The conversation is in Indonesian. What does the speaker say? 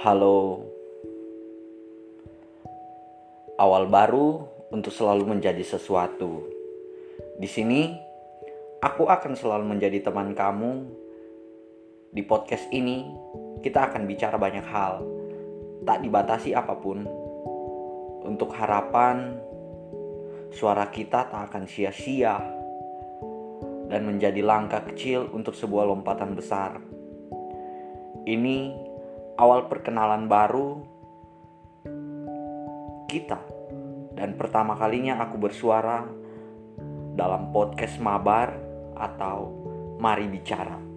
Halo. Awal baru untuk selalu menjadi sesuatu. Di sini aku akan selalu menjadi teman kamu. Di podcast ini kita akan bicara banyak hal, tak dibatasi apa pun. Untuk harapan suara kita tak akan sia-sia dan menjadi langkah kecil untuk sebuah lompatan besar. Ini awal perkenalan baru kita dan pertama kalinya aku bersuara dalam podcast Mabar atau Mari Bicara.